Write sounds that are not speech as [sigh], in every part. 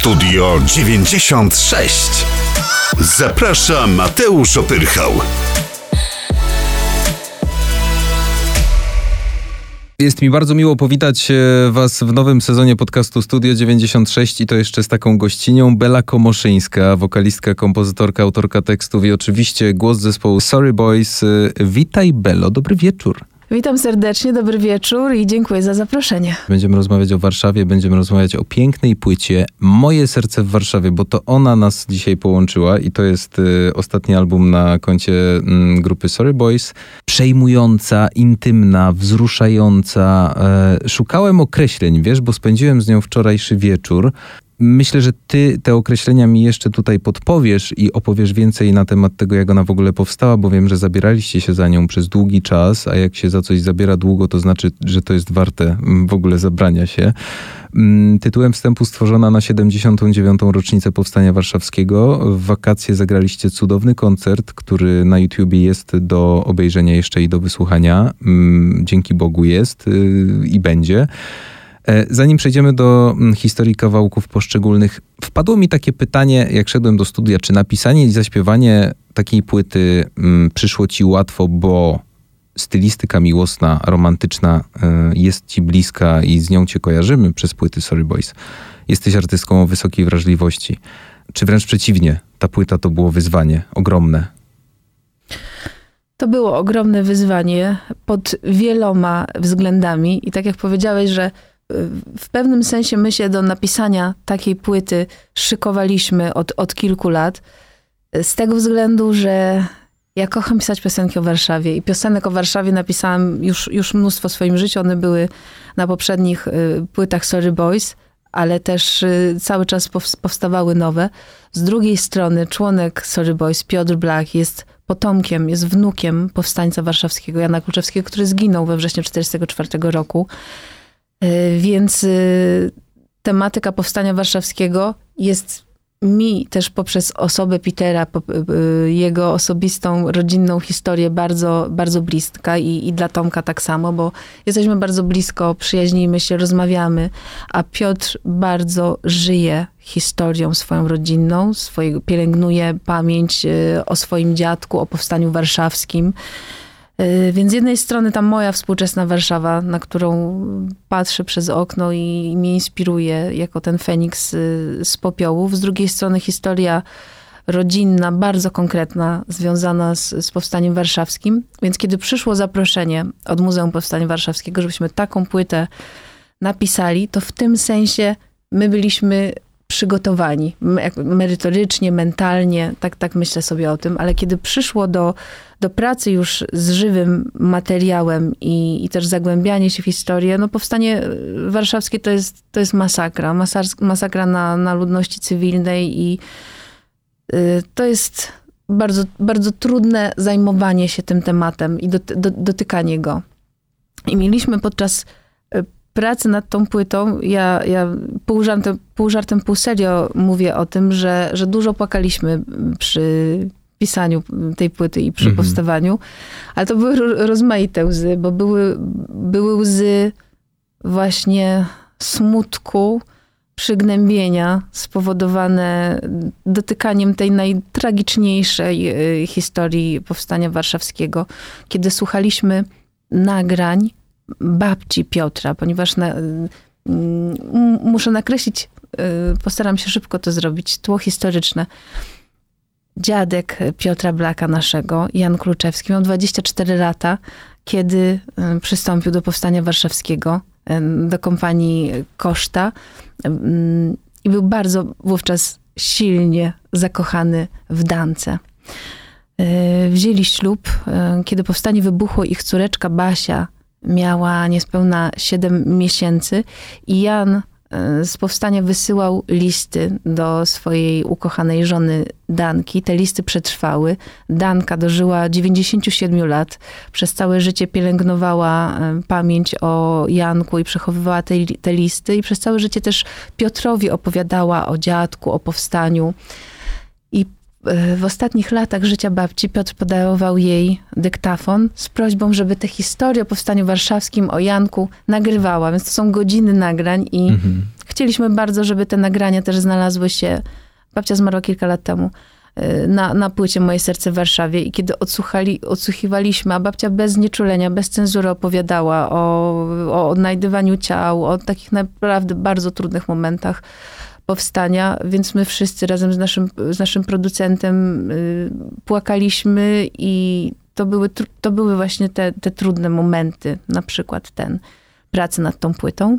Studio 96. Zaprasza Mateusz Opyrchał. Jest mi bardzo miło powitać e, Was w nowym sezonie podcastu Studio 96 i to jeszcze z taką gościnią Bela Komoszyńska, wokalistka, kompozytorka, autorka tekstów i oczywiście głos zespołu Sorry Boys. E, witaj Belo, dobry wieczór. Witam serdecznie, dobry wieczór i dziękuję za zaproszenie. Będziemy rozmawiać o Warszawie, będziemy rozmawiać o pięknej płycie Moje serce w Warszawie, bo to ona nas dzisiaj połączyła i to jest y, ostatni album na koncie y, grupy Sorry Boys. Przejmująca, intymna, wzruszająca. Y, szukałem określeń, wiesz, bo spędziłem z nią wczorajszy wieczór. Myślę, że ty te określenia mi jeszcze tutaj podpowiesz i opowiesz więcej na temat tego, jak ona w ogóle powstała, bo wiem, że zabieraliście się za nią przez długi czas, a jak się za coś zabiera długo, to znaczy, że to jest warte mm, w ogóle zabrania się. Mm, tytułem wstępu stworzona na 79. rocznicę Powstania Warszawskiego. W wakacje zagraliście cudowny koncert, który na YouTubie jest do obejrzenia jeszcze i do wysłuchania. Mm, dzięki Bogu jest y, i będzie. E, zanim przejdziemy do mm, historii kawałków poszczególnych, wpadło mi takie pytanie, jak szedłem do studia, czy napisanie i zaśpiewanie takiej płyty mm, przyszło ci łatwo, bo stylistyka miłosna, romantyczna y, jest ci bliska i z nią cię kojarzymy przez płyty Sorry Boys. Jesteś artystką o wysokiej wrażliwości. Czy wręcz przeciwnie, ta płyta to było wyzwanie ogromne? To było ogromne wyzwanie pod wieloma względami i tak jak powiedziałeś, że w pewnym sensie my się do napisania takiej płyty szykowaliśmy od, od kilku lat. Z tego względu, że ja kocham pisać piosenki o Warszawie i piosenek o Warszawie napisałam już, już mnóstwo w swoim życiu. One były na poprzednich y, płytach Sorry Boys, ale też y, cały czas powstawały nowe. Z drugiej strony członek Sorry Boys, Piotr Blach, jest potomkiem, jest wnukiem powstańca warszawskiego Jana Kluczewskiego, który zginął we wrześniu 1944 roku. E, więc e, tematyka powstania warszawskiego jest mi też poprzez osobę Petera, e, jego osobistą, rodzinną historię bardzo, bardzo bliska i, i dla Tomka tak samo, bo jesteśmy bardzo blisko, przyjaźnimy się, rozmawiamy, a Piotr bardzo żyje historią swoją rodzinną, swojego, pielęgnuje pamięć o swoim dziadku, o powstaniu warszawskim. Y, więc z jednej strony ta moja współczesna Warszawa, na którą patrzę przez okno i mnie inspiruje jako ten Feniks y, z popiołów. Z drugiej strony historia rodzinna, bardzo konkretna, związana z, z Powstaniem Warszawskim. Więc kiedy przyszło zaproszenie od Muzeum Powstania Warszawskiego, żebyśmy taką płytę napisali, to w tym sensie my byliśmy przygotowani merytorycznie, mentalnie, tak, tak myślę sobie o tym, ale kiedy przyszło do, do pracy już z żywym materiałem i, i też zagłębianie się w historię, no powstanie warszawskie to jest, to jest masakra, masakra na, na ludności cywilnej i y, to jest bardzo, bardzo trudne zajmowanie się tym tematem i do, do, dotykanie go. I mieliśmy podczas pracy nad tą płytą, ja, ja pół, żartem, pół żartem, pół serio mówię o tym, że, że dużo płakaliśmy przy pisaniu tej płyty i przy mhm. powstawaniu, ale to były rozmaite łzy, bo były, były łzy właśnie smutku, przygnębienia spowodowane dotykaniem tej najtragiczniejszej y, historii powstania warszawskiego, kiedy słuchaliśmy nagrań babci Piotra, ponieważ na, muszę nakreślić, y, postaram się szybko to zrobić, tło historyczne. Dziadek Piotra Blaka naszego, Jan Kluczewski, miał 24 lata, kiedy y, przystąpił do Powstania Warszawskiego, y, do kompanii Koszta i był bardzo wówczas silnie zakochany w Dance. Wzięli ślub, kiedy powstanie wybuchło, ich córeczka Basia miała niespełna 7 miesięcy i Jan e, z powstania wysyłał listy do swojej ukochanej żony Danki. Te listy przetrwały. Danka dożyła 97 lat. Przez całe życie pielęgnowała e, pamięć o Janku i przechowywała te, te listy. I przez całe życie też Piotrowi opowiadała o dziadku, o powstaniu. E, w ostatnich latach życia babci Piotr podarował jej dyktafon z prośbą, żeby tę historię o powstaniu warszawskim, o Janku nagrywała. Więc to są godziny nagrań i mhm. chcieliśmy bardzo, żeby te nagrania też znalazły się. Babcia zmarła kilka lat temu y, na, na płycie Moje serce w Warszawie i kiedy odsłuchali, odsłuchiwaliśmy, a babcia bez nieczulenia, bez cenzury opowiadała o, o odnajdywaniu ciał, o takich naprawdę bardzo trudnych momentach powstania, więc my wszyscy razem z naszym, z naszym producentem y, płakaliśmy i to były, to były właśnie te, te trudne momenty, na przykład ten, pracy nad tą płytą.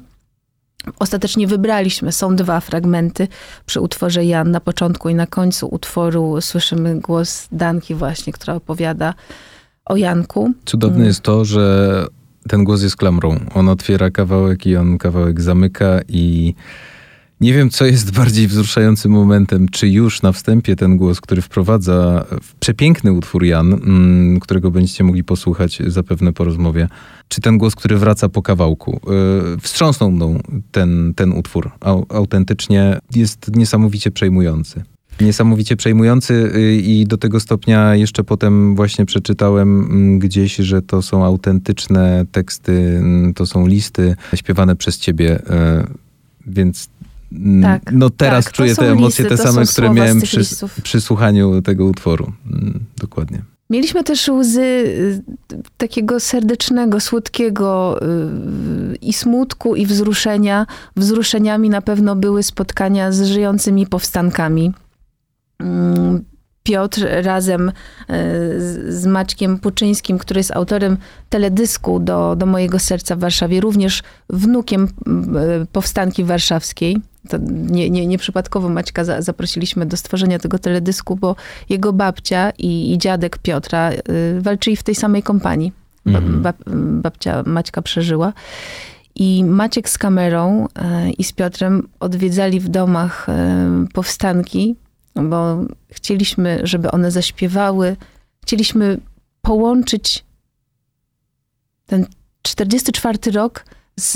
Ostatecznie wybraliśmy, są dwa fragmenty przy utworze Jan. Na początku i na końcu utworu słyszymy głos Danki właśnie, która opowiada o Janku. Cudowne jest to, że ten głos jest klamrą. On otwiera kawałek i on kawałek zamyka i nie wiem, co jest bardziej wzruszającym momentem, czy już na wstępie ten głos, który wprowadza przepiękny utwór Jan, mm, którego będziecie mogli posłuchać zapewne po rozmowie, czy ten głos, który wraca po kawałku. Y, wstrząsnął mną ten, ten utwór. Autentycznie jest niesamowicie przejmujący. Niesamowicie przejmujący y, i do tego stopnia jeszcze potem właśnie przeczytałem mm, gdzieś, że to są autentyczne teksty, mm, to są listy śpiewane przez ciebie, y, więc tak, no teraz tak, czuję te emocje listy, te same, które miałem przy, przy, słuchaniu tego utworu. Mm, dokładnie. Mieliśmy też łzy y, takiego serdecznego, słodkiego y, i smutku, i wzruszenia. Wzruszeniami na pewno były spotkania z żyjącymi powstankami. Mm, Piotr razem y, z Maćkiem Puczyńskim, który jest autorem teledysku do, do Mojego Serca w Warszawie, również wnukiem powstanki warszawskiej to nie, nie, nieprzypadkowo Maćka za, zaprosiliśmy do stworzenia tego teledysku, bo jego babcia i, i dziadek Piotra y, walczyli w tej samej kompanii. Mhm. Bab, babcia Maćka przeżyła. I Maciek z kamerą y, i z Piotrem odwiedzali w domach y, powstanki, bo chcieliśmy, żeby one zaśpiewały. Chcieliśmy połączyć ten 44 rok z,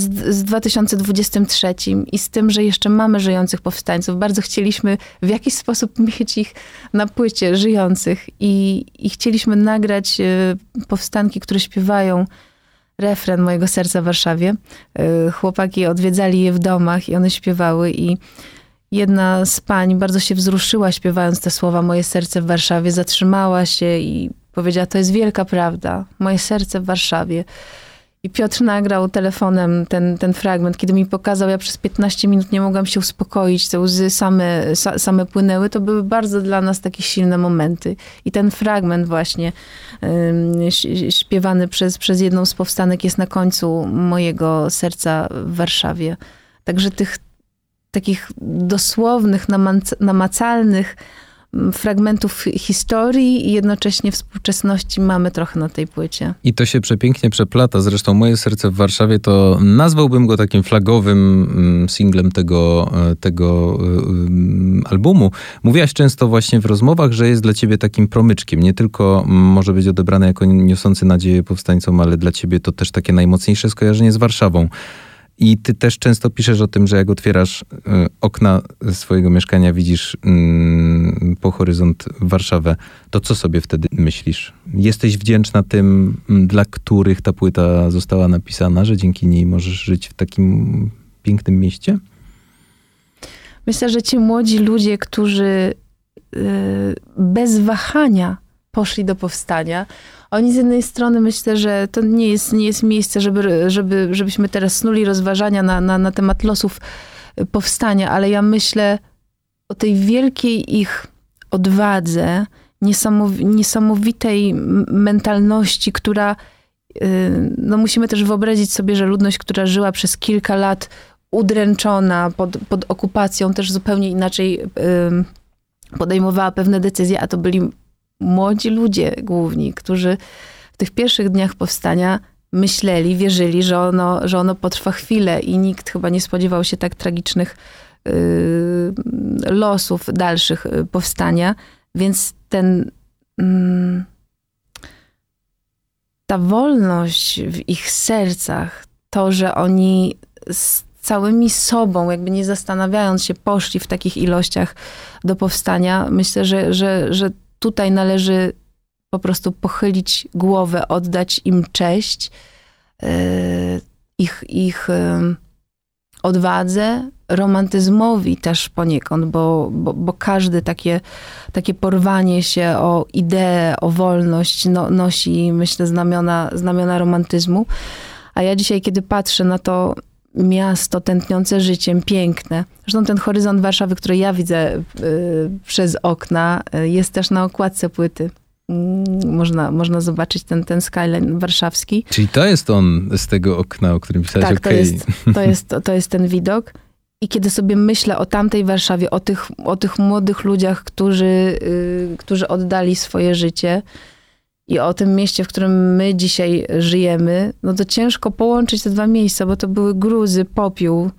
z, z 2023 i z tym, że jeszcze mamy żyjących powstańców. Bardzo chcieliśmy w jakiś sposób mieć ich na płycie żyjących i, i chcieliśmy nagrać e, powstanki, które śpiewają refren mojego serca w Warszawie. E, chłopaki odwiedzali je w domach i one śpiewały i jedna z pań bardzo się wzruszyła śpiewając te słowa Moje serce w Warszawie, zatrzymała się i powiedziała, to jest wielka prawda, moje serce w Warszawie. I Piotr nagrał telefonem ten, ten fragment. Kiedy mi pokazał, ja przez 15 minut nie mogłam się uspokoić, te łzy same, same płynęły. To były bardzo dla nas takie silne momenty. I ten fragment właśnie śpiewany przez, przez jedną z powstanek jest na końcu mojego serca w Warszawie. Także tych takich dosłownych, namacalnych fragmentów historii i jednocześnie współczesności mamy trochę na tej płycie. I to się przepięknie przeplata. Zresztą Moje serce w Warszawie to nazwałbym go takim flagowym mm, singlem tego, e, tego e, albumu. Mówiłaś często właśnie w rozmowach, że jest dla ciebie takim promyczkiem. Nie tylko może być odebrane jako niosący nadzieję powstańcom, ale dla ciebie to też takie najmocniejsze skojarzenie z Warszawą. I ty też często piszesz o tym, że jak otwierasz y, okna swojego mieszkania, widzisz y, po horyzont Warszawę, to co sobie wtedy myślisz? Jesteś wdzięczna tym, dla których ta płyta została napisana, że dzięki niej możesz żyć w takim pięknym mieście? Myślę, że ci młodzi ludzie, którzy y, bez wahania poszli do powstania, oni z jednej strony myślę, że to nie jest, nie jest miejsce, żeby, żeby, żebyśmy teraz snuli rozważania na, na, na temat losów y, powstania, ale ja myślę o tej wielkiej ich odwadze, niesamowitej mentalności, która, y, no musimy też wyobrazić sobie, że ludność, która żyła przez kilka lat udręczona pod, pod okupacją, też zupełnie inaczej podejmowała pewne decyzje, a to byli młodzi ludzie główni, którzy w tych pierwszych dniach powstania myśleli, wierzyli, że ono, że ono potrwa chwilę i nikt chyba nie spodziewał się tak tragicznych y, losów dalszych y, powstania. Więc ten, mm, ta wolność w ich sercach, to, że oni z całymi sobą, jakby nie zastanawiając się, poszli w takich ilościach do powstania, myślę, że, że, że tutaj należy po prostu pochylić głowę, oddać im cześć, e, ich, ich, e, odwadze, romantyzmowi też poniekąd, bo, bo, bo każde takie, takie porwanie się o ideę, o wolność no, nosi, myślę, znamiona, znamiona romantyzmu. A ja dzisiaj, kiedy patrzę na to miasto tętniące życiem, piękne. Zresztą ten horyzont Warszawy, który ja widzę y, przez okna, y, jest też na okładce płyty. Mm, można, można zobaczyć ten, ten skyline warszawski. Czyli to jest on z tego okna, o którym pisałeś, Tak, okay. to, jest, to, jest, to jest ten widok. I kiedy sobie myślę o tamtej Warszawie, o tych, o tych młodych ludziach, którzy, yy, którzy oddali swoje życie i o tym mieście, w którym my dzisiaj żyjemy, no to ciężko połączyć te dwa miejsca, bo to były gruzy, popiół.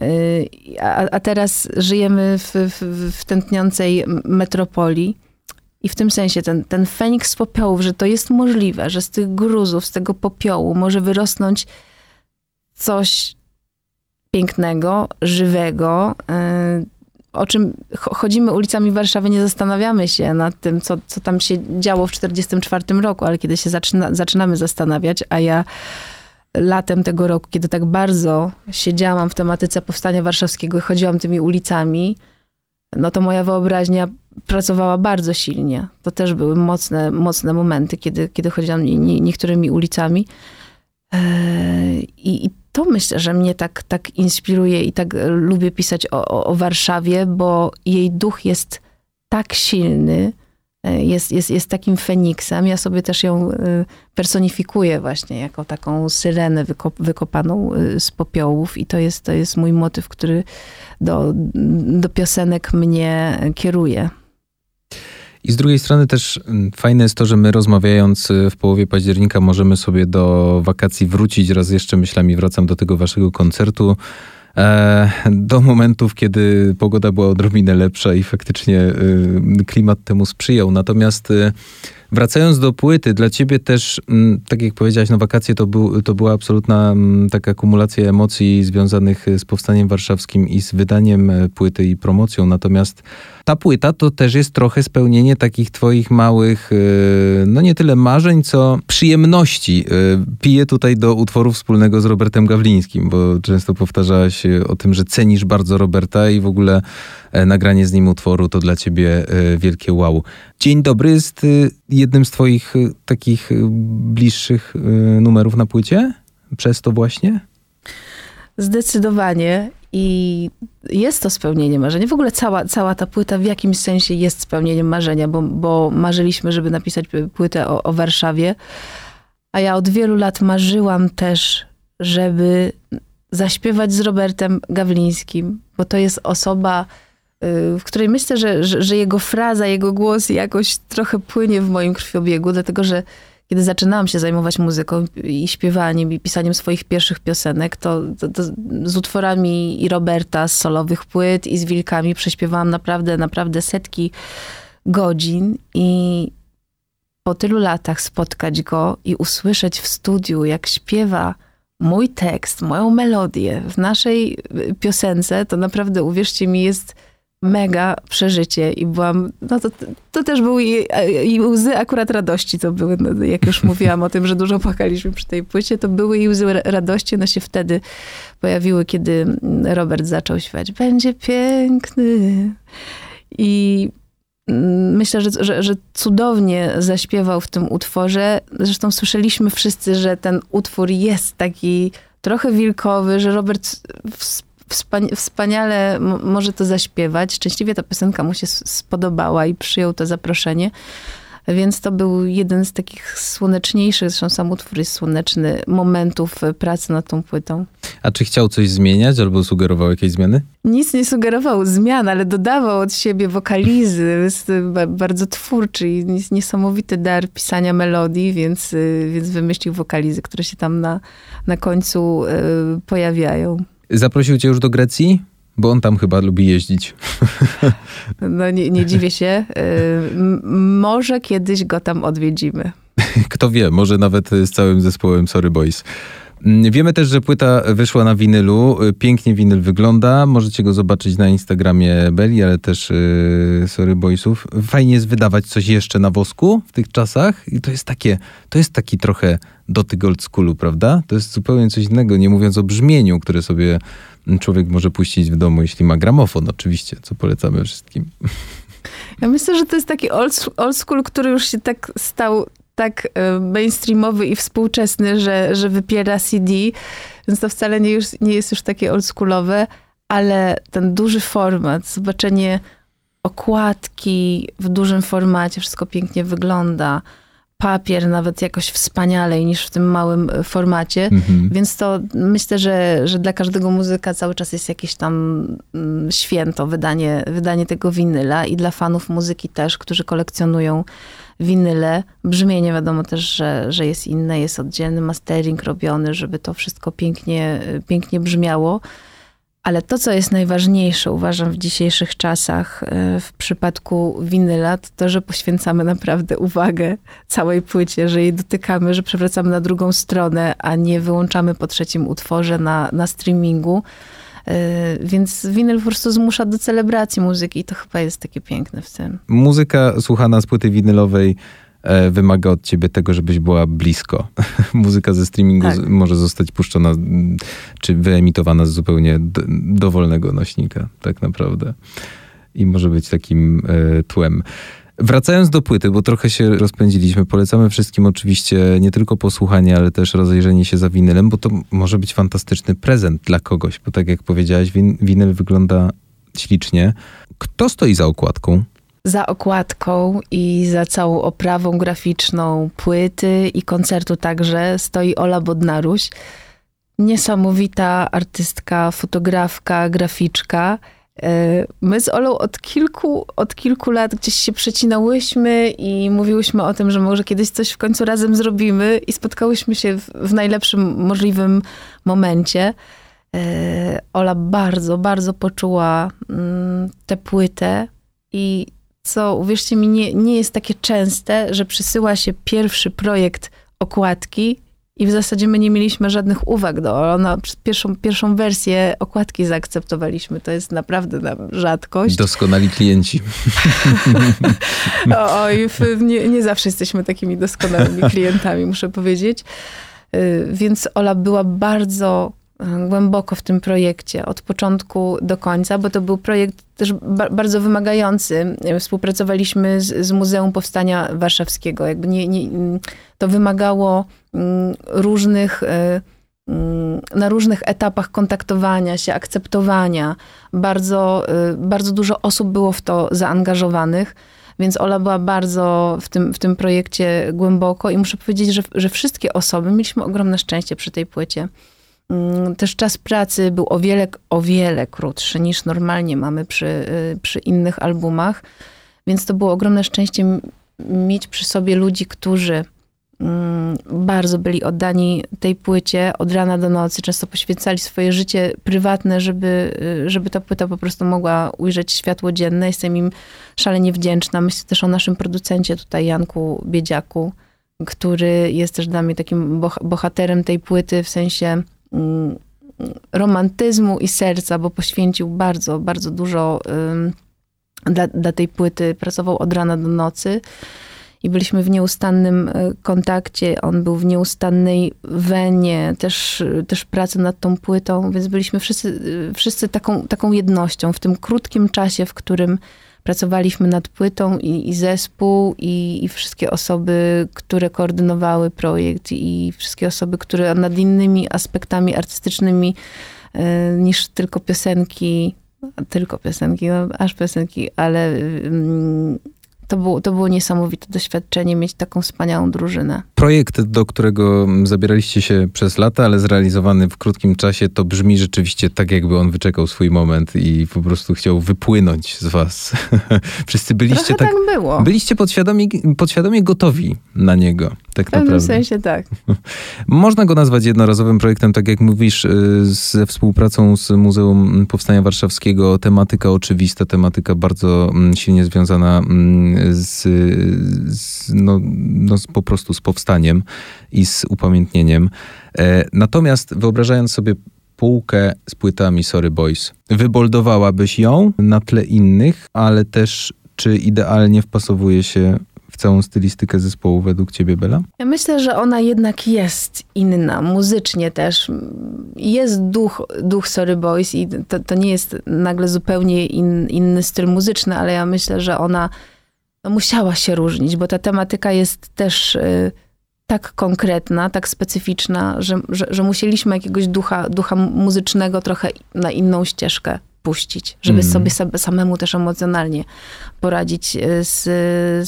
Yy, a, a teraz żyjemy w, w, w tętniącej metropolii. I w tym sensie ten, ten feniks z popiołów, że to jest możliwe, że z tych gruzów, z tego popiołu może wyrosnąć coś pięknego, żywego, yy, o czym chodzimy ulicami Warszawy, nie zastanawiamy się nad tym, co, co tam się działo w 1944 roku, ale kiedy się zaczyna, zaczynamy zastanawiać, a ja latem tego roku, kiedy tak bardzo siedziałam w tematyce powstania warszawskiego i chodziłam tymi ulicami, no to moja wyobraźnia pracowała bardzo silnie. To też były mocne, mocne momenty, kiedy, kiedy chodziłam niektórymi ulicami. I, I, to myślę, że mnie tak, tak inspiruje i tak lubię pisać o, o, Warszawie, bo jej duch jest tak silny, jest, jest, jest takim feniksem. Ja sobie też ją personifikuję właśnie jako taką syrenę wykop, wykopaną z popiołów i to jest, to jest mój motyw, który do, do piosenek mnie kieruje. I z drugiej strony też fajne jest to, że my rozmawiając w połowie października możemy sobie do wakacji wrócić. Raz jeszcze myślami wracam do tego waszego koncertu. Do momentów, kiedy pogoda była odrobinę lepsza i faktycznie klimat temu sprzyjał. Natomiast Wracając do płyty, dla ciebie też, tak jak powiedziałaś, no wakacje to, był, to była absolutna taka kumulacja emocji związanych z powstaniem warszawskim i z wydaniem płyty i promocją. Natomiast ta płyta to też jest trochę spełnienie takich twoich małych, no nie tyle marzeń, co przyjemności. Piję tutaj do utworu wspólnego z Robertem Gawlińskim, bo często powtarzałaś o tym, że cenisz bardzo Roberta i w ogóle nagranie z nim utworu to dla ciebie wielkie wow. Dzień dobry jest jednym z twoich takich bliższych numerów na płycie? Przez to właśnie? Zdecydowanie. I jest to spełnienie marzenia. W ogóle cała, cała ta płyta w jakimś sensie jest spełnieniem marzenia, bo, bo marzyliśmy, żeby napisać płytę o, o Warszawie. A ja od wielu lat marzyłam też, żeby zaśpiewać z Robertem Gawlińskim, bo to jest osoba, w której myślę, że, że, że, jego fraza, jego głos jakoś trochę płynie w moim krwiobiegu, dlatego że kiedy zaczynałam się zajmować muzyką i śpiewaniem i pisaniem swoich pierwszych piosenek, to, to, to z utworami i Roberta, z solowych płyt i z Wilkami prześpiewałam naprawdę, naprawdę setki godzin i po tylu latach spotkać go i usłyszeć w studiu, jak śpiewa mój tekst, moją melodię w naszej piosence, to naprawdę, uwierzcie mi, jest mega przeżycie i byłam, no to, to też były i, i łzy akurat radości to były, no, jak już [laughs] mówiłam o tym, że dużo płakaliśmy przy tej płycie, to były i łzy radości, one się wtedy pojawiły, kiedy Robert zaczął śpiewać, będzie piękny i myślę, że, że, że, cudownie zaśpiewał w tym utworze. Zresztą słyszeliśmy wszyscy, że ten utwór jest taki trochę wilkowy, że Robert wspaniale może to zaśpiewać. Szczęśliwie ta piosenka mu się spodobała i przyjął to zaproszenie. Więc to był jeden z takich słoneczniejszych, zresztą sam utwór jest słoneczny, momentów pracy nad tą płytą. A czy chciał coś zmieniać albo sugerował jakieś zmiany? Nic nie sugerował zmian, ale dodawał od siebie wokalizy. Jest bardzo twórczy i niesamowity dar pisania melodii, więc, więc wymyślił wokalizy, które się tam na, na końcu pojawiają. Zaprosił cię już do Grecji? Bo on tam chyba lubi jeździć. [laughs] No nie, nie dziwię się. może kiedyś go tam odwiedzimy. [laughs] Kto wie, może nawet z całym zespołem Sorry Boys. Mm, Wiemy też, że płyta wyszła na winylu. Y, Pięknie winyl wygląda. Możecie go zobaczyć na Instagramie Beli, ale też yy, Sorry Boysów. Fajnie jest wydawać coś jeszcze na wosku w tych czasach i to jest takie, to jest taki trochę dotyk old schoolu, prawda? To jest zupełnie coś innego, nie mówiąc o brzmieniu, które sobie człowiek może puścić w domu, jeśli ma gramofon oczywiście, co polecamy wszystkim. Ja myślę, że to jest taki old, old school, który już się tak stał tak e, mainstreamowy i współczesny, że, że wypiera CD, więc to wcale nie, już, nie jest już takie oldschoolowe, ale ten duży format, zobaczenie okładki w dużym formacie, wszystko pięknie wygląda, papier nawet jakoś wspanialej niż w tym małym e, formacie, Mhm. więc to myślę, że, że dla każdego muzyka cały czas jest jakieś tam mm, święto, wydanie, wydanie tego winyla i dla fanów muzyki też, którzy kolekcjonują winyle. Brzmienie wiadomo też, że, że jest inne, jest oddzielny mastering robiony, żeby to wszystko pięknie, pięknie brzmiało. Ale to, co jest najważniejsze, uważam, w dzisiejszych czasach e, w przypadku winyla, to to, że poświęcamy naprawdę uwagę całej płycie, że jej dotykamy, że przewracamy na drugą stronę, a nie wyłączamy po trzecim utworze na, na streamingu. E, Więc winyl po prostu zmusza do celebracji muzyki i to chyba jest takie piękne w tym. Muzyka słuchana z płyty winylowej e, wymaga od ciebie tego, żebyś była blisko. [laughs] Muzyka ze streamingu Tak. z, może zostać puszczona czy wyemitowana z zupełnie dowolnego nośnika, tak naprawdę. I może być takim e, tłem. Wracając do płyty, bo trochę się rozpędziliśmy, polecamy wszystkim oczywiście nie tylko posłuchanie, ale też rozejrzenie się za winylem, bo to może być fantastyczny prezent dla kogoś, bo tak jak powiedziałaś, win- winyl wygląda ślicznie. Kto stoi za okładką? za okładką i za całą oprawą graficzną płyty i koncertu także stoi Ola Bodnaruś. Niesamowita artystka, fotografka, graficzka. E, My z Olą od kilku, od kilku lat gdzieś się przecinałyśmy i mówiłyśmy o tym, że może kiedyś coś w końcu razem zrobimy i spotkałyśmy się w, w najlepszym możliwym momencie. E, Ola bardzo, bardzo poczuła mm, tę płytę i co, uwierzcie mi, nie, nie jest takie częste, że przysyła się pierwszy projekt okładki i w zasadzie my nie mieliśmy żadnych uwag do ona pierwszą, pierwszą wersję okładki zaakceptowaliśmy. To jest naprawdę nam rzadkość. Doskonali klienci. [laughs] Oj, nie, nie zawsze jesteśmy takimi doskonałymi klientami, muszę powiedzieć. Y, Więc Ola była bardzo głęboko w tym projekcie, od początku do końca, bo to był projekt też ba- bardzo wymagający. Współpracowaliśmy z, z Muzeum Powstania Warszawskiego. Jakby nie, nie, mm, to wymagało mm, różnych, y, mm, na różnych etapach kontaktowania się, akceptowania. Bardzo, y, bardzo dużo osób było w to zaangażowanych. Więc Ola była bardzo w tym, w tym projekcie głęboko i muszę powiedzieć, że, że wszystkie osoby, mieliśmy ogromne szczęście przy tej płycie. Mm, Też czas pracy był o wiele, o wiele krótszy niż normalnie mamy przy, y, przy innych albumach, więc to było ogromne szczęście mieć przy sobie ludzi, którzy mm, bardzo byli oddani tej płycie od rana do nocy, często poświęcali swoje życie prywatne, żeby, y, żeby ta płyta po prostu mogła ujrzeć światło dzienne. Jestem im szalenie wdzięczna. Myślę też o naszym producencie tutaj, Janku Biedziaku, który jest też dla mnie takim boh- bohaterem tej płyty w sensie romantyzmu i serca, bo poświęcił bardzo, bardzo dużo dla, dla tej płyty. Pracował od rana do nocy i byliśmy w nieustannym y, kontakcie. On był w nieustannej wenie, też, też pracy nad tą płytą, więc byliśmy wszyscy, y, wszyscy taką, taką jednością w tym krótkim czasie, w którym pracowaliśmy nad płytą i, i zespół, i, i wszystkie osoby, które koordynowały projekt, i wszystkie osoby, które nad innymi aspektami artystycznymi y, niż tylko piosenki, tylko piosenki, no, aż piosenki, ale mm, to było, to było niesamowite doświadczenie mieć taką wspaniałą drużynę. Projekt, do którego zabieraliście się przez lata, ale zrealizowany w krótkim czasie, to brzmi rzeczywiście tak, jakby on wyczekał swój moment i po prostu chciał wypłynąć z was. [laughs] Wszyscy byliście Trochę tak, tak, było. byliście podświadomie, podświadomie gotowi na niego, tak w pewnym naprawdę. sensie tak. [laughs] Można go nazwać jednorazowym projektem, tak jak mówisz, y, ze współpracą z Muzeum Powstania Warszawskiego. Tematyka oczywista, tematyka bardzo mm, silnie związana mm, z, z, no, no, z, po prostu z powstaniem i z upamiętnieniem. E, natomiast wyobrażając sobie półkę z płytami Sorry Boys, wyboldowałabyś ją na tle innych, ale też czy idealnie wpasowuje się całą stylistykę zespołu według ciebie, Bela? Ja myślę, że ona jednak jest inna, muzycznie też. Jest duch, duch Sorry Boys i to, to nie jest nagle zupełnie in, inny styl muzyczny, ale ja myślę, że ona no, musiała się różnić, bo ta tematyka jest też y, tak konkretna, tak specyficzna, że, że, że, musieliśmy jakiegoś ducha, ducha muzycznego trochę na inną ścieżkę puścić, żeby mm. sobie samemu też emocjonalnie poradzić y, z,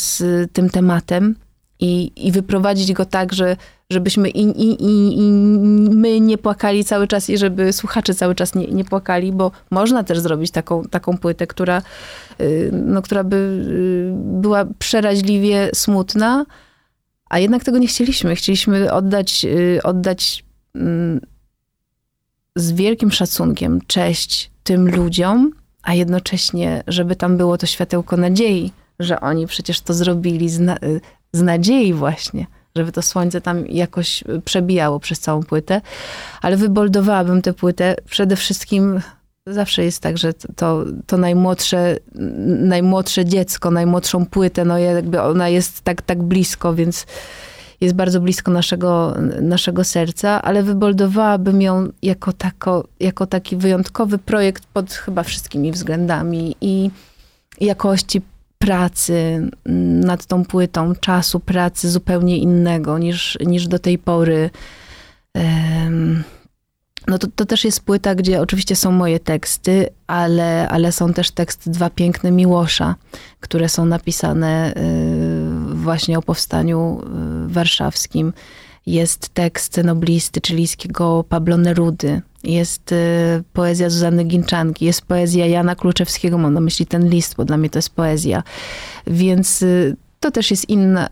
z tym tematem i, i wyprowadzić go tak, że, żebyśmy i, i, i, i, my nie płakali cały czas i żeby słuchacze cały czas nie, nie płakali, bo można też zrobić taką, taką płytę, która, y, no, która by y, była przeraźliwie smutna, a jednak tego nie chcieliśmy. Chcieliśmy oddać, y, oddać mm, z wielkim szacunkiem cześć tym ludziom, a jednocześnie, żeby tam było to światełko nadziei, że oni przecież to zrobili z, na, z nadziei właśnie, żeby to słońce tam jakoś przebijało przez całą płytę. Ale wyboldowałabym tę płytę przede wszystkim zawsze jest tak, że to, to najmłodsze, najmłodsze dziecko, najmłodszą płytę, no jakby ona jest tak, tak blisko, więc jest bardzo blisko naszego, naszego serca, ale wyboldowałabym ją jako, tako, jako taki wyjątkowy projekt pod chyba wszystkimi względami i jakości pracy nad tą płytą, czasu pracy zupełnie innego niż, niż do tej pory. No to, to też jest płyta, gdzie oczywiście są moje teksty, ale, ale są też teksty dwa piękne Miłosza, które są napisane y, właśnie o powstaniu y, warszawskim. Jest tekst noblisty chilijskiego Pablo Nerudy, jest y, poezja Zuzanny Ginczanki, jest poezja Jana Kluczewskiego, mam na myśli ten list, bo dla mnie to jest poezja. Więc to też jest inne,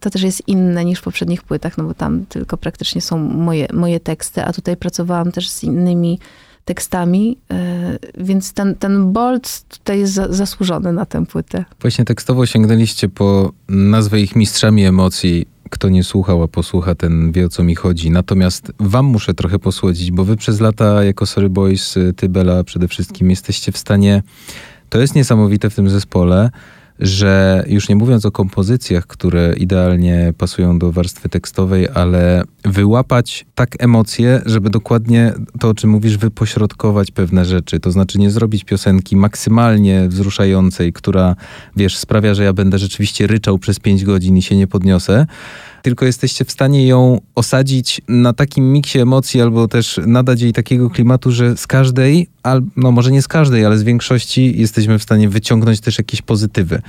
to też jest inne niż w poprzednich płytach, no bo tam tylko praktycznie są moje, moje teksty, a tutaj pracowałam też z innymi tekstami, e, więc ten, ten bold tutaj jest zasłużony na tę płytę. Właśnie tekstowo sięgnęliście po nazwę ich mistrzami emocji. Kto nie słuchał, a posłucha, ten wie o co mi chodzi. Natomiast wam muszę trochę posłodzić, bo wy przez lata jako Sorry Boys, ty Bela przede wszystkim, jesteście w stanie, to jest niesamowite w tym zespole, że już nie mówiąc o kompozycjach, które idealnie pasują do warstwy tekstowej, ale wyłapać tak emocje, żeby dokładnie to, o czym mówisz, wypośrodkować pewne rzeczy. To znaczy nie zrobić piosenki maksymalnie wzruszającej, która, wiesz, sprawia, że ja będę rzeczywiście ryczał przez pięć godzin i się nie podniosę, tylko jesteście w stanie ją osadzić na takim miksie emocji, albo też nadać jej takiego klimatu, że z każdej, al, no może nie z każdej, ale z większości jesteśmy w stanie wyciągnąć też jakieś pozytywy.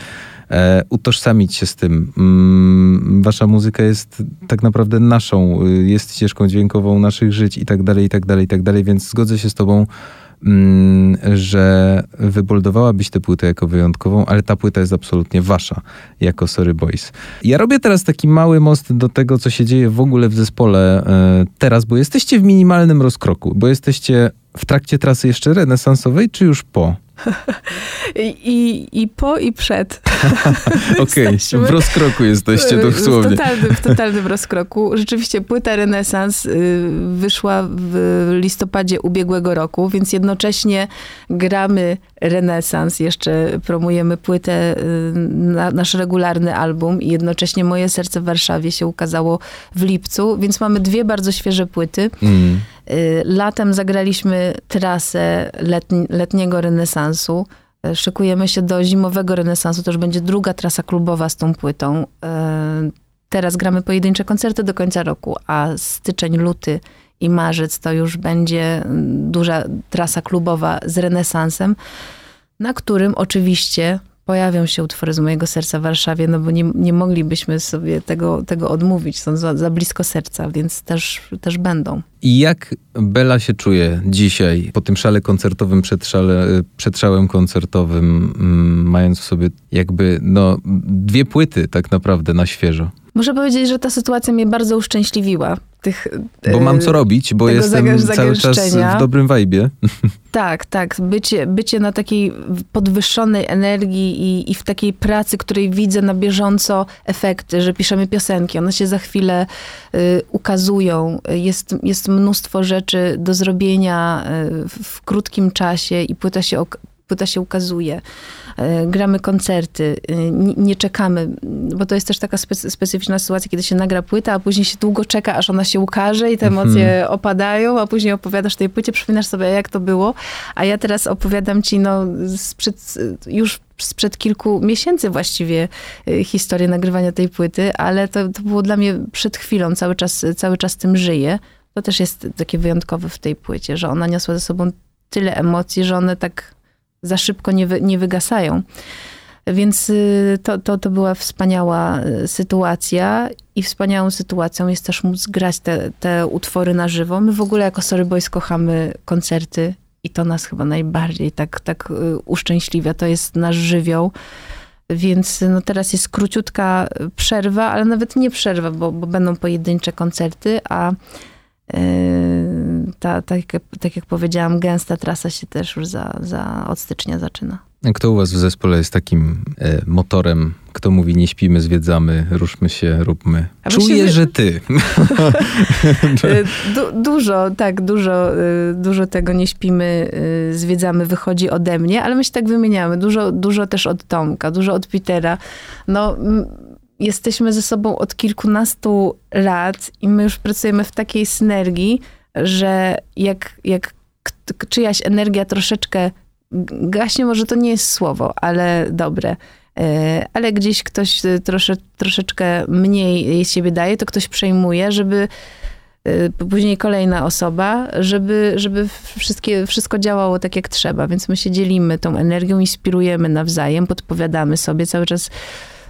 E, utożsamić się z tym. Mm, wasza muzyka jest tak naprawdę naszą, y, jest ścieżką dźwiękową naszych żyć i tak dalej, i tak dalej, i tak dalej, więc zgodzę się z tobą że wyboldowałabyś tę płytę jako wyjątkową, ale ta płyta jest absolutnie wasza, jako Sorry Boys. Ja robię teraz taki mały most do tego, co się dzieje w ogóle w zespole e, teraz, bo jesteście w minimalnym rozkroku, bo jesteście w trakcie trasy jeszcze renesansowej, czy już po? I, I po, i przed. [laughs] Okej, [laughs] okay. w rozkroku jesteście dosłownie. W totalnym, w [laughs] totalnym rozkroku. Rzeczywiście płyta Renesans y, wyszła w listopadzie ubiegłego roku, więc jednocześnie gramy Renesans, jeszcze promujemy płytę, y, na, nasz regularny album i jednocześnie Moje Serce w Warszawie się ukazało w lipcu, więc mamy dwie bardzo świeże płyty. Mm. Y, latem zagraliśmy trasę letni, letniego renesansu. Y, szykujemy się do zimowego renesansu. To już będzie druga trasa klubowa z tą płytą. Y, teraz gramy pojedyncze koncerty do końca roku, a styczeń, luty i marzec to już będzie duża trasa klubowa z renesansem, na którym oczywiście pojawią się utwory z mojego serca w Warszawie, no bo nie, nie moglibyśmy sobie tego, tego odmówić, są za, za blisko serca, więc też, też będą. I jak Bela się czuje dzisiaj po tym szale koncertowym, przed, szale, przed szałem koncertowym, mm, mając w sobie jakby no, dwie płyty tak naprawdę na świeżo? Muszę powiedzieć, że ta sytuacja mnie bardzo uszczęśliwiła. Tych, Bo mam co e, robić, bo jestem cały czas w dobrym wajbie. Tak, tak. Bycie, bycie na takiej podwyższonej energii i, i w takiej pracy, której widzę na bieżąco efekty, że piszemy piosenki, one się za chwilę y, ukazują. Jest, jest mnóstwo rzeczy do zrobienia y, w, w krótkim czasie i płyta się, ok- płyta się ukazuje. Y, gramy koncerty, y, nie, czekamy, bo to jest też taka specy, specyficzna sytuacja, kiedy się nagra płyta, a później się długo czeka, aż ona się ukaże i te emocje opadają, a później opowiadasz tej płycie, przypominasz sobie, jak to było, a ja teraz opowiadam ci no, sprzed, już sprzed kilku miesięcy właściwie y, historię nagrywania tej płyty, ale to, to było dla mnie przed chwilą, cały czas, cały czas tym żyję. To też jest takie wyjątkowe w tej płycie, że ona niosła ze sobą tyle emocji, że one tak za szybko nie, wy, nie wygasają. Więc y, to, to, to była wspaniała y, sytuacja i wspaniałą sytuacją jest też móc grać te, te utwory na żywo. My w ogóle jako Sorry Boys kochamy koncerty i to nas chyba najbardziej tak, tak y, uszczęśliwia. To jest nasz żywioł. Więc no teraz jest króciutka przerwa, ale nawet nie przerwa, bo, bo będą pojedyncze koncerty, a ta, tak, jak- tak jak powiedziałam, gęsta trasa się też już za, za od stycznia zaczyna. A Kto u was w zespole jest takim e, motorem? Kto mówi nie śpimy, zwiedzamy, ruszmy się, róbmy? A się Czuję, wy- że ty. Y, [laughs] Du, dużo, tak, dużo, y, dużo tego nie śpimy, y, zwiedzamy, wychodzi ode mnie, ale my się tak wymieniamy. Dużo, dużo też od Tomka, dużo od Petera. No, jesteśmy ze sobą od kilkunastu lat i my już pracujemy w takiej synergii, że jak, jak czyjaś energia troszeczkę gaśnie, może to nie jest słowo, ale dobre. E, Ale gdzieś ktoś y, trosze, troszeczkę mniej z siebie daje, to ktoś przejmuje, żeby y, później kolejna osoba, żeby, żeby wszystkie, wszystko działało tak jak trzeba. Więc my się dzielimy tą energią, inspirujemy nawzajem, podpowiadamy sobie cały czas.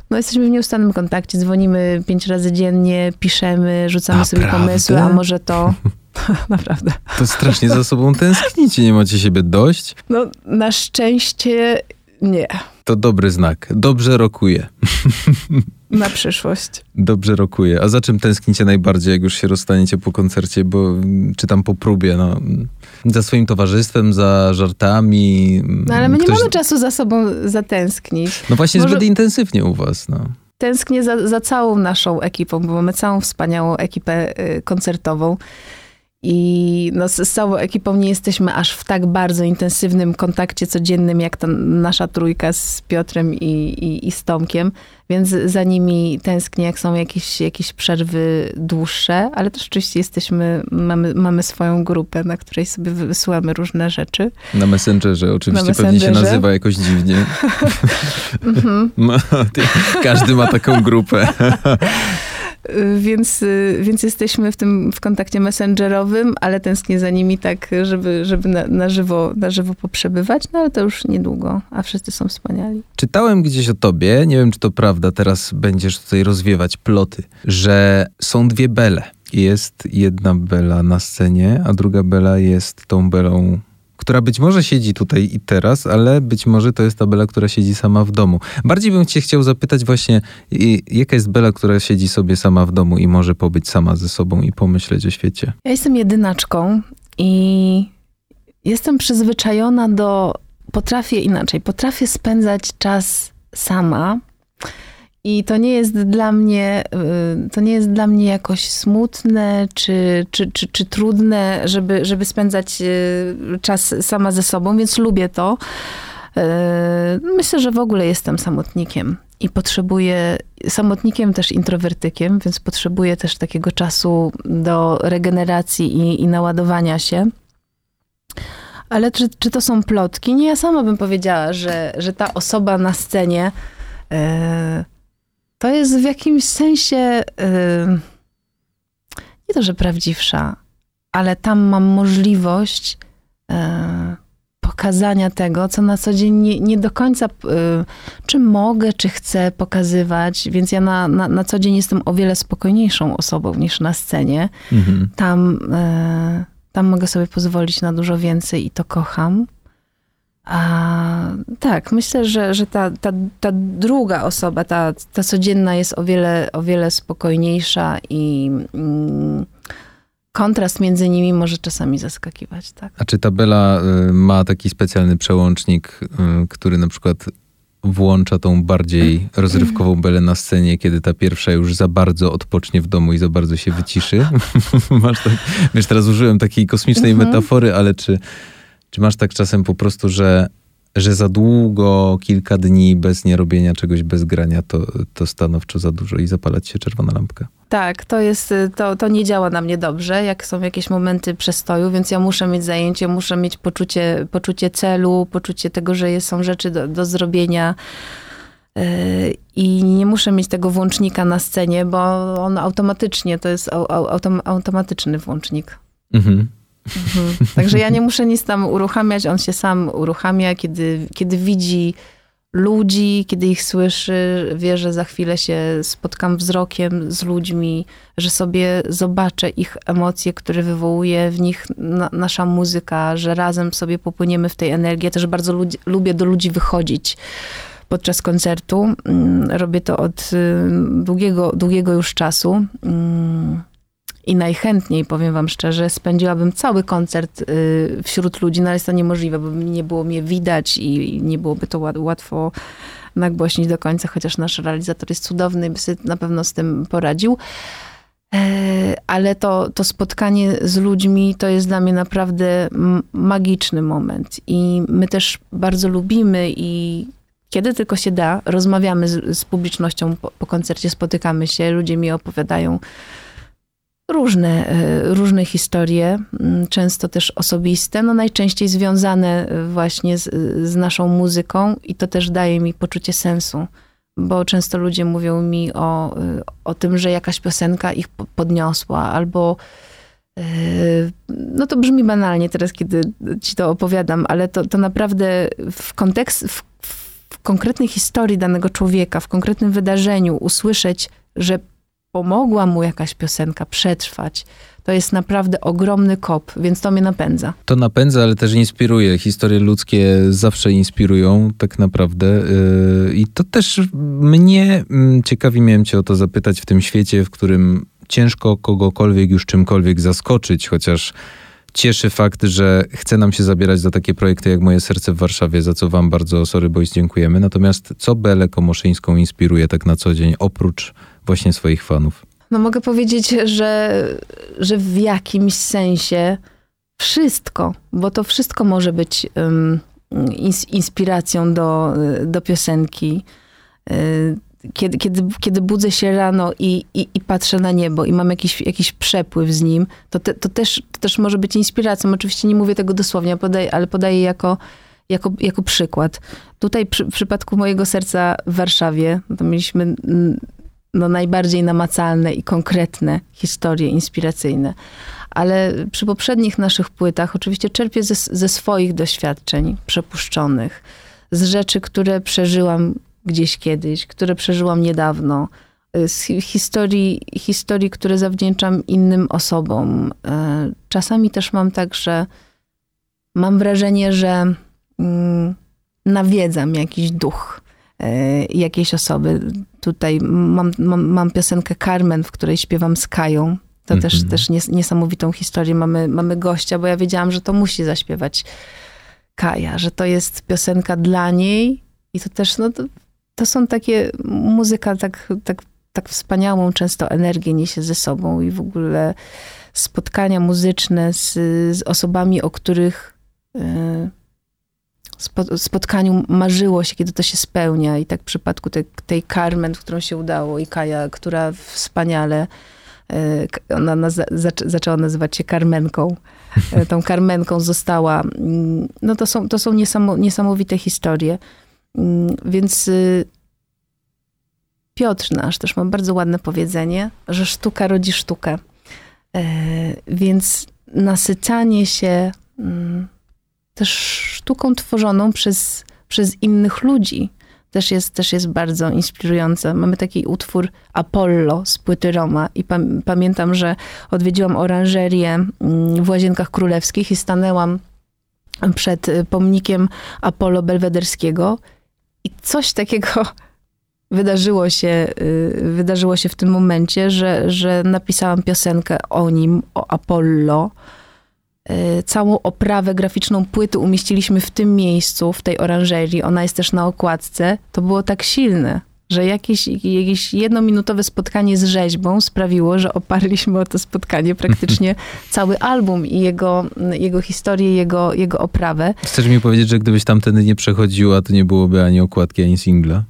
No, jesteśmy w nieustannym kontakcie, dzwonimy pięć razy dziennie, piszemy, rzucamy sobie Naprawdę? pomysły, a może to. [laughs] Naprawdę. To strasznie za sobą tęsknicie, nie macie siebie dość? No, na szczęście nie. To dobry znak. Dobrze rokuje. [laughs] Na przyszłość. Dobrze rokuje. A za czym tęsknicie najbardziej, jak już się rozstaniecie po koncercie, bo mm, czy tam po próbie, no, mm, za swoim towarzystwem, za żartami. mm, No ale my nie ktoś- mamy czasu za sobą zatęsknić. No właśnie Może- zbyt intensywnie u was, no. Tęsknię za, za całą naszą ekipą, bo mamy całą wspaniałą ekipę y, koncertową. I no, z, całą ekipą nie jesteśmy aż w tak bardzo intensywnym kontakcie codziennym, jak ta nasza trójka z Piotrem i, i, i z Tomkiem, więc za nimi tęsknię, jak są jakieś, jakieś przerwy dłuższe, ale też oczywiście jesteśmy, mamy, mamy swoją grupę, na której sobie wysyłamy różne rzeczy. Na Messengerze oczywiście Na pewnie się nazywa jakoś dziwnie. [laughs] Mhm. [laughs] Ty- każdy ma taką grupę. [laughs] Więc, y, więc jesteśmy w tym w kontakcie messengerowym, ale tęsknię za nimi tak, żeby, żeby na, na, żywo, na żywo poprzebywać, no ale to już niedługo, a wszyscy są wspaniali. Czytałem gdzieś o tobie, nie wiem czy to prawda, teraz będziesz tutaj rozwiewać ploty, że są dwie Bele. Jest jedna Bela na scenie, a druga Bela jest tą Belą, która być może siedzi tutaj i teraz, ale być może to jest ta Bela, która siedzi sama w domu. Bardziej bym cię chciał zapytać właśnie, jaka jest Bela, która siedzi sobie sama w domu i może pobyć sama ze sobą i pomyśleć o świecie. Ja jestem jedynaczką i jestem przyzwyczajona do, potrafię inaczej, potrafię spędzać czas sama. I to nie jest dla mnie, y, to nie jest dla mnie jakoś smutne czy, czy, czy, czy trudne, żeby, żeby spędzać y, czas sama ze sobą, więc lubię to. Y, Myślę, że w ogóle jestem samotnikiem i potrzebuję, samotnikiem też introwertykiem, więc potrzebuję też takiego czasu do regeneracji i, i naładowania się. Ale czy, czy to są plotki? Nie, ja sama bym powiedziała, że, że ta osoba na scenie e, to jest w jakimś sensie e, nie to, że prawdziwsza, ale tam mam możliwość e, pokazania tego, co na co dzień nie, nie do końca, e, czy mogę, czy chcę pokazywać, więc ja na, na, na co dzień jestem o wiele spokojniejszą osobą niż na scenie. Mhm. Tam, tam mogę sobie pozwolić na dużo więcej i to kocham. A, tak, myślę, że, że ta, ta, ta druga osoba, ta, ta codzienna jest o wiele, o wiele spokojniejsza i mm, kontrast między nimi może czasami zaskakiwać, tak. A czy ta Bela y, ma taki specjalny przełącznik, y, który na przykład włącza tą bardziej rozrywkową Belę na scenie, kiedy ta pierwsza już za bardzo odpocznie w domu i za bardzo się wyciszy? [laughs] masz tak, wiesz, teraz użyłem takiej kosmicznej Mhm. metafory, ale czy, czy masz tak czasem po prostu, że, że za długo, kilka dni bez nierobienia czegoś, bez grania, to, to stanowczo za dużo i zapalać się czerwona lampka? Tak, to jest, y, to, to nie działa na mnie dobrze, jak są jakieś momenty przestoju, więc ja muszę mieć zajęcie, muszę mieć poczucie, poczucie celu, poczucie tego, że jest, są rzeczy do, do zrobienia. Yy, I nie muszę mieć tego włącznika na scenie, bo on automatycznie, to jest au, au, autom, automatyczny włącznik. Mhm. Mhm. Także ja nie muszę nic tam uruchamiać, on się sam uruchamia, kiedy, kiedy widzi ludzi, kiedy ich słyszy, wie, że za chwilę się spotkam wzrokiem z ludźmi, że sobie zobaczę ich emocje, które wywołuje w nich na, nasza muzyka, że razem sobie popłyniemy w tej energii. Ja też bardzo ludzi, lubię do ludzi wychodzić podczas koncertu. Mm, Robię to od y, długiego, długiego już czasu. I najchętniej, powiem wam szczerze, spędziłabym cały koncert y, wśród ludzi, no ale jest to niemożliwe, bo nie było mnie widać i nie byłoby to łat- łatwo nagłośnić do końca, chociaż nasz realizator jest cudowny by sobie na pewno z tym poradził. E, Ale to, to spotkanie z ludźmi to jest dla mnie naprawdę magiczny moment. I my też bardzo lubimy i kiedy tylko się da, rozmawiamy z, z publicznością po, po koncercie, spotykamy się, ludzie mi opowiadają różne, e, różne historie, często też osobiste, no najczęściej związane e, właśnie z, z naszą muzyką i to też daje mi poczucie sensu, bo często ludzie mówią mi o, e, o tym, że jakaś piosenka ich po- podniosła albo no to brzmi banalnie teraz, kiedy ci to opowiadam, ale to, to naprawdę w kontekst, w, w konkretnej historii danego człowieka, w konkretnym wydarzeniu usłyszeć, że pomogła mu jakaś piosenka przetrwać, to jest naprawdę ogromny kop, więc to mnie napędza. To napędza, ale też inspiruje. Historie ludzkie zawsze inspirują, tak naprawdę. Yy, I to też mnie mm, ciekawi, miałem cię o to zapytać w tym świecie, w którym ciężko kogokolwiek już czymkolwiek zaskoczyć, chociaż cieszy fakt, że chce nam się zabierać za takie projekty jak Moje Serce w Warszawie, za co wam bardzo, sorry boys, dziękujemy. Natomiast co Belę Komoszyńską inspiruje tak na co dzień, oprócz właśnie swoich fanów? No mogę powiedzieć, że, że w jakimś sensie wszystko, bo to wszystko może być um, ins- inspiracją do, do piosenki. Y, Kiedy, kiedy, kiedy budzę się rano i, i, i patrzę na niebo i mam jakiś, jakiś przepływ z nim, to, te, to, też, to też może być inspiracją. Oczywiście nie mówię tego dosłownie, podaję, ale podaję jako, jako, jako przykład. Tutaj przy, w przypadku mojego serca w Warszawie, no to mieliśmy no, najbardziej namacalne i konkretne historie inspiracyjne. Ale przy poprzednich naszych płytach oczywiście czerpię ze, ze swoich doświadczeń przepuszczonych, z rzeczy, które przeżyłam gdzieś kiedyś, które przeżyłam niedawno, z hi- historii, historii, które zawdzięczam innym osobom. E, Czasami też mam tak, że mam wrażenie, że mm, nawiedzam jakiś duch jakiejś osoby. Tutaj mam, mam, mam piosenkę Carmen, w której śpiewam z Kają. To też, Mhm. też nies, niesamowitą historię. Mamy, mamy gościa, bo ja wiedziałam, że to musi zaśpiewać Kaja, że to jest piosenka dla niej i to też, no to, to są takie, muzyka tak, tak, tak wspaniałą często energię niesie ze sobą i w ogóle spotkania muzyczne z, z osobami, o których y, spo, spotkaniu marzyło się, kiedy to się spełnia. I tak w przypadku tej, tej Carmen, którą się udało i Kaja, która wspaniale k- ona naz- zac- zaczęła nazywać się Carmenką. Y, Tą [laughs] Carmenką została. mm, No to są, to są niesamo, niesamowite historie. Mm, Więc y, Piotr nasz też ma bardzo ładne powiedzenie, że sztuka rodzi sztukę. E, Więc nasycanie się mm, też sztuką tworzoną przez, przez innych ludzi też jest, też jest bardzo inspirujące. Mamy taki utwór Apollo z płyty Roma i pam- pamiętam, że odwiedziłam oranżerię mm, w Łazienkach Królewskich i stanęłam przed y, pomnikiem Apollo Belwederskiego i coś takiego [laughs] wydarzyło się, y, wydarzyło się w tym momencie, że, że napisałam piosenkę o nim, o Apollo. Y, Całą oprawę graficzną płyty umieściliśmy w tym miejscu, w tej oranżerii. Ona jest też na okładce. To było tak silne, że jakieś, jakieś jednominutowe spotkanie z rzeźbą sprawiło, że oparliśmy o to spotkanie praktycznie [laughs] cały album i jego, jego historię, jego, jego oprawę. Chcesz mi powiedzieć, że gdybyś tamtędy nie przechodziła, to nie byłoby ani okładki, ani singla?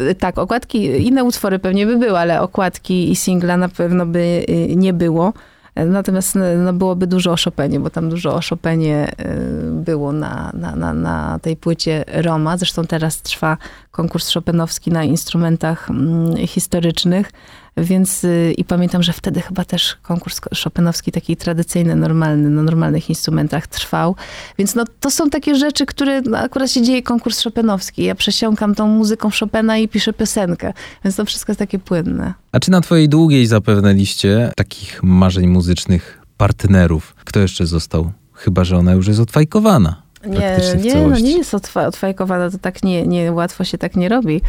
Y, Tak, okładki, inne utwory pewnie by były, ale okładki i singla na pewno by y, nie było. Natomiast no, byłoby dużo o Chopinie, bo tam dużo o Chopinie y, było na, na, na, na tej płycie Roma. Zresztą teraz trwa konkurs chopinowski na instrumentach mm, historycznych, więc y, i pamiętam, że wtedy chyba też konkurs chopinowski taki tradycyjny, normalny, na normalnych instrumentach trwał. Więc no, to są takie rzeczy, które no, akurat się dzieje konkurs chopinowski. Ja przesiąkam tą muzyką Chopina i piszę piosenkę, więc to wszystko jest takie płynne. A czy na twojej długiej zapewne liście takich marzeń muzycznych partnerów, kto jeszcze został? Chyba, że ona już jest odfajkowana. Nie, nie, no nie jest otfajkowana, to tak nie, nie, łatwo się tak nie robi.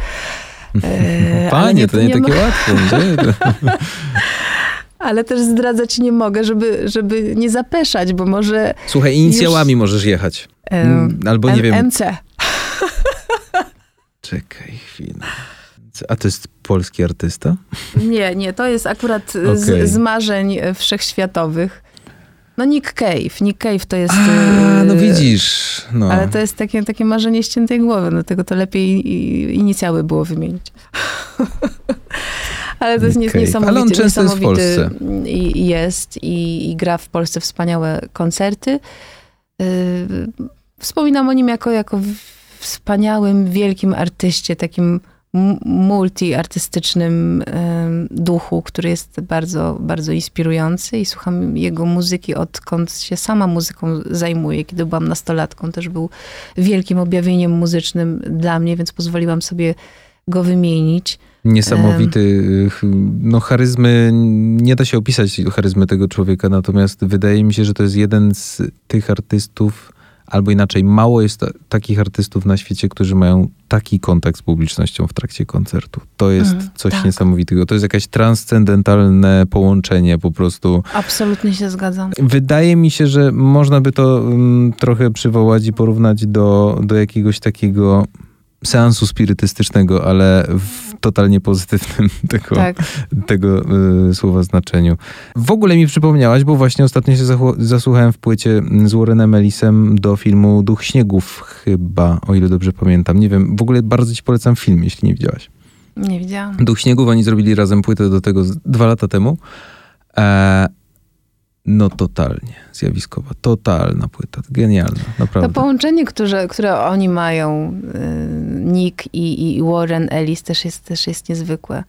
E, ale Panie, to nie, ma- takie łatwe. Nie? [laughs] Ale też zdradzać nie mogę, żeby, żeby nie zapeszać, bo może... Słuchaj, inicjałami możesz jechać. e, Mm, Albo nie M- wiem. MC. [laughs] Czekaj chwilę. A to jest polski artysta? Nie, nie, to jest akurat Okej. z, z marzeń e, wszechświatowych. No Nick Cave. Nick Cave to jest... A, no e, widzisz. No. Ale to jest takie, takie marzenie ściętej głowy, dlatego to lepiej inicjały było wymienić. [laughs] Ale to jest Cave. niesamowity, Ale on często jest w Polsce. i- jest i, i gra w Polsce wspaniałe koncerty. Yy, Wspominam o nim jako, jako wspaniałym, wielkim artyście, takim multiartystycznym duchu, który jest bardzo, bardzo inspirujący i słucham jego muzyki odkąd się sama muzyką zajmuję. Kiedy byłam nastolatką, też był wielkim objawieniem muzycznym dla mnie, więc pozwoliłam sobie go wymienić. Niesamowity, no charyzmy, nie da się opisać charyzmy tego człowieka, natomiast wydaje mi się, że to jest jeden z tych artystów, albo inaczej, mało jest ta, takich artystów na świecie, którzy mają taki kontakt z publicznością w trakcie koncertu. To jest Mm, coś tak. niesamowitego. To jest jakieś transcendentalne połączenie po prostu. Absolutnie się zgadzam. Wydaje mi się, że można by to mm, trochę przywołać i porównać do, do jakiegoś takiego seansu spirytystycznego, ale w totalnie pozytywnym [laughs] tego, Tak. tego y, słowa znaczeniu. W ogóle mi przypomniałaś, bo właśnie ostatnio się zasłuchałem w płycie z Warrenem Ellisem do filmu Duch Śniegów chyba, o ile dobrze pamiętam. Nie wiem, w ogóle bardzo ci polecam film, jeśli nie widziałaś. Nie widziałam. Duch Śniegów, oni zrobili razem płytę do tego dwa lata temu. E, no totalnie zjawiskowa, totalna płyta, genialna, To naprawdę. połączenie, które, które oni mają, y, Nick i, i Warren Ellis też jest, też jest niezwykłe.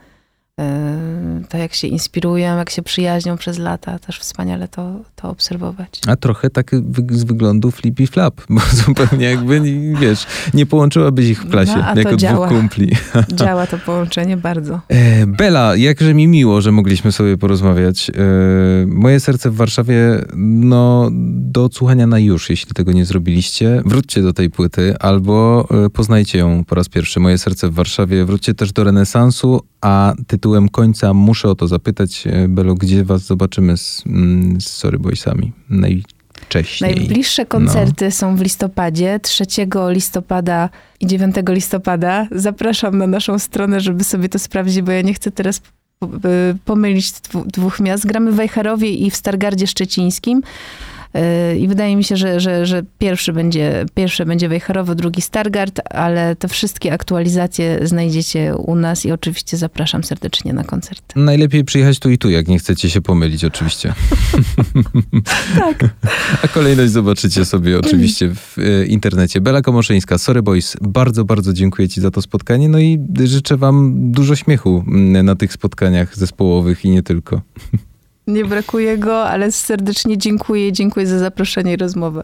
Y, To jak się inspirują, jak się przyjaźnią przez lata, też wspaniale to, to obserwować. A trochę tak z wyglądu flippy flap, bo [laughs] zupełnie jakby, wiesz, nie połączyłabyś ich w klasie, No, a to jako działa. dwóch kumpli. [laughs] [laughs] Działa to połączenie bardzo. E, Bela, jakże mi miło, że mogliśmy sobie porozmawiać. E, Moje serce w Warszawie, no, do odsłuchania na już, jeśli tego nie zrobiliście. Wróćcie do tej płyty albo e, poznajcie ją po raz pierwszy. Moje serce w Warszawie. Wróćcie też do renesansu, a tytułem końca muszę o to zapytać, e, Belo, gdzie was zobaczymy z, mm, z Sorry Boysami najwcześniej? Najbliższe koncerty są w listopadzie, 3 listopada i 9 listopada. Zapraszam na naszą stronę, żeby sobie to sprawdzić, bo ja nie chcę teraz po- pomylić dwóch miast. Gramy w Wejherowie i w Stargardzie Szczecińskim. Y, I wydaje mi się, że, że, że pierwszy będzie, pierwszy będzie Wejherowo, drugi Stargard, ale te wszystkie aktualizacje znajdziecie u nas i oczywiście zapraszam serdecznie na koncert. Najlepiej przyjechać tu i tu, jak nie chcecie się pomylić, oczywiście. [laughs] Tak. A kolejność zobaczycie sobie [laughs] oczywiście w e, internecie. Bela Komoszyńska, Sorry Boys, bardzo, bardzo dziękuję Ci za to spotkanie. No i życzę Wam dużo śmiechu mm, na tych spotkaniach zespołowych i nie tylko. [laughs] Nie brakuje go, ale serdecznie dziękuję. Dziękuję za zaproszenie i rozmowę.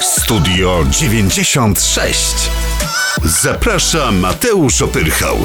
Studio 96. Zaprasza Mateusz Opyrchał.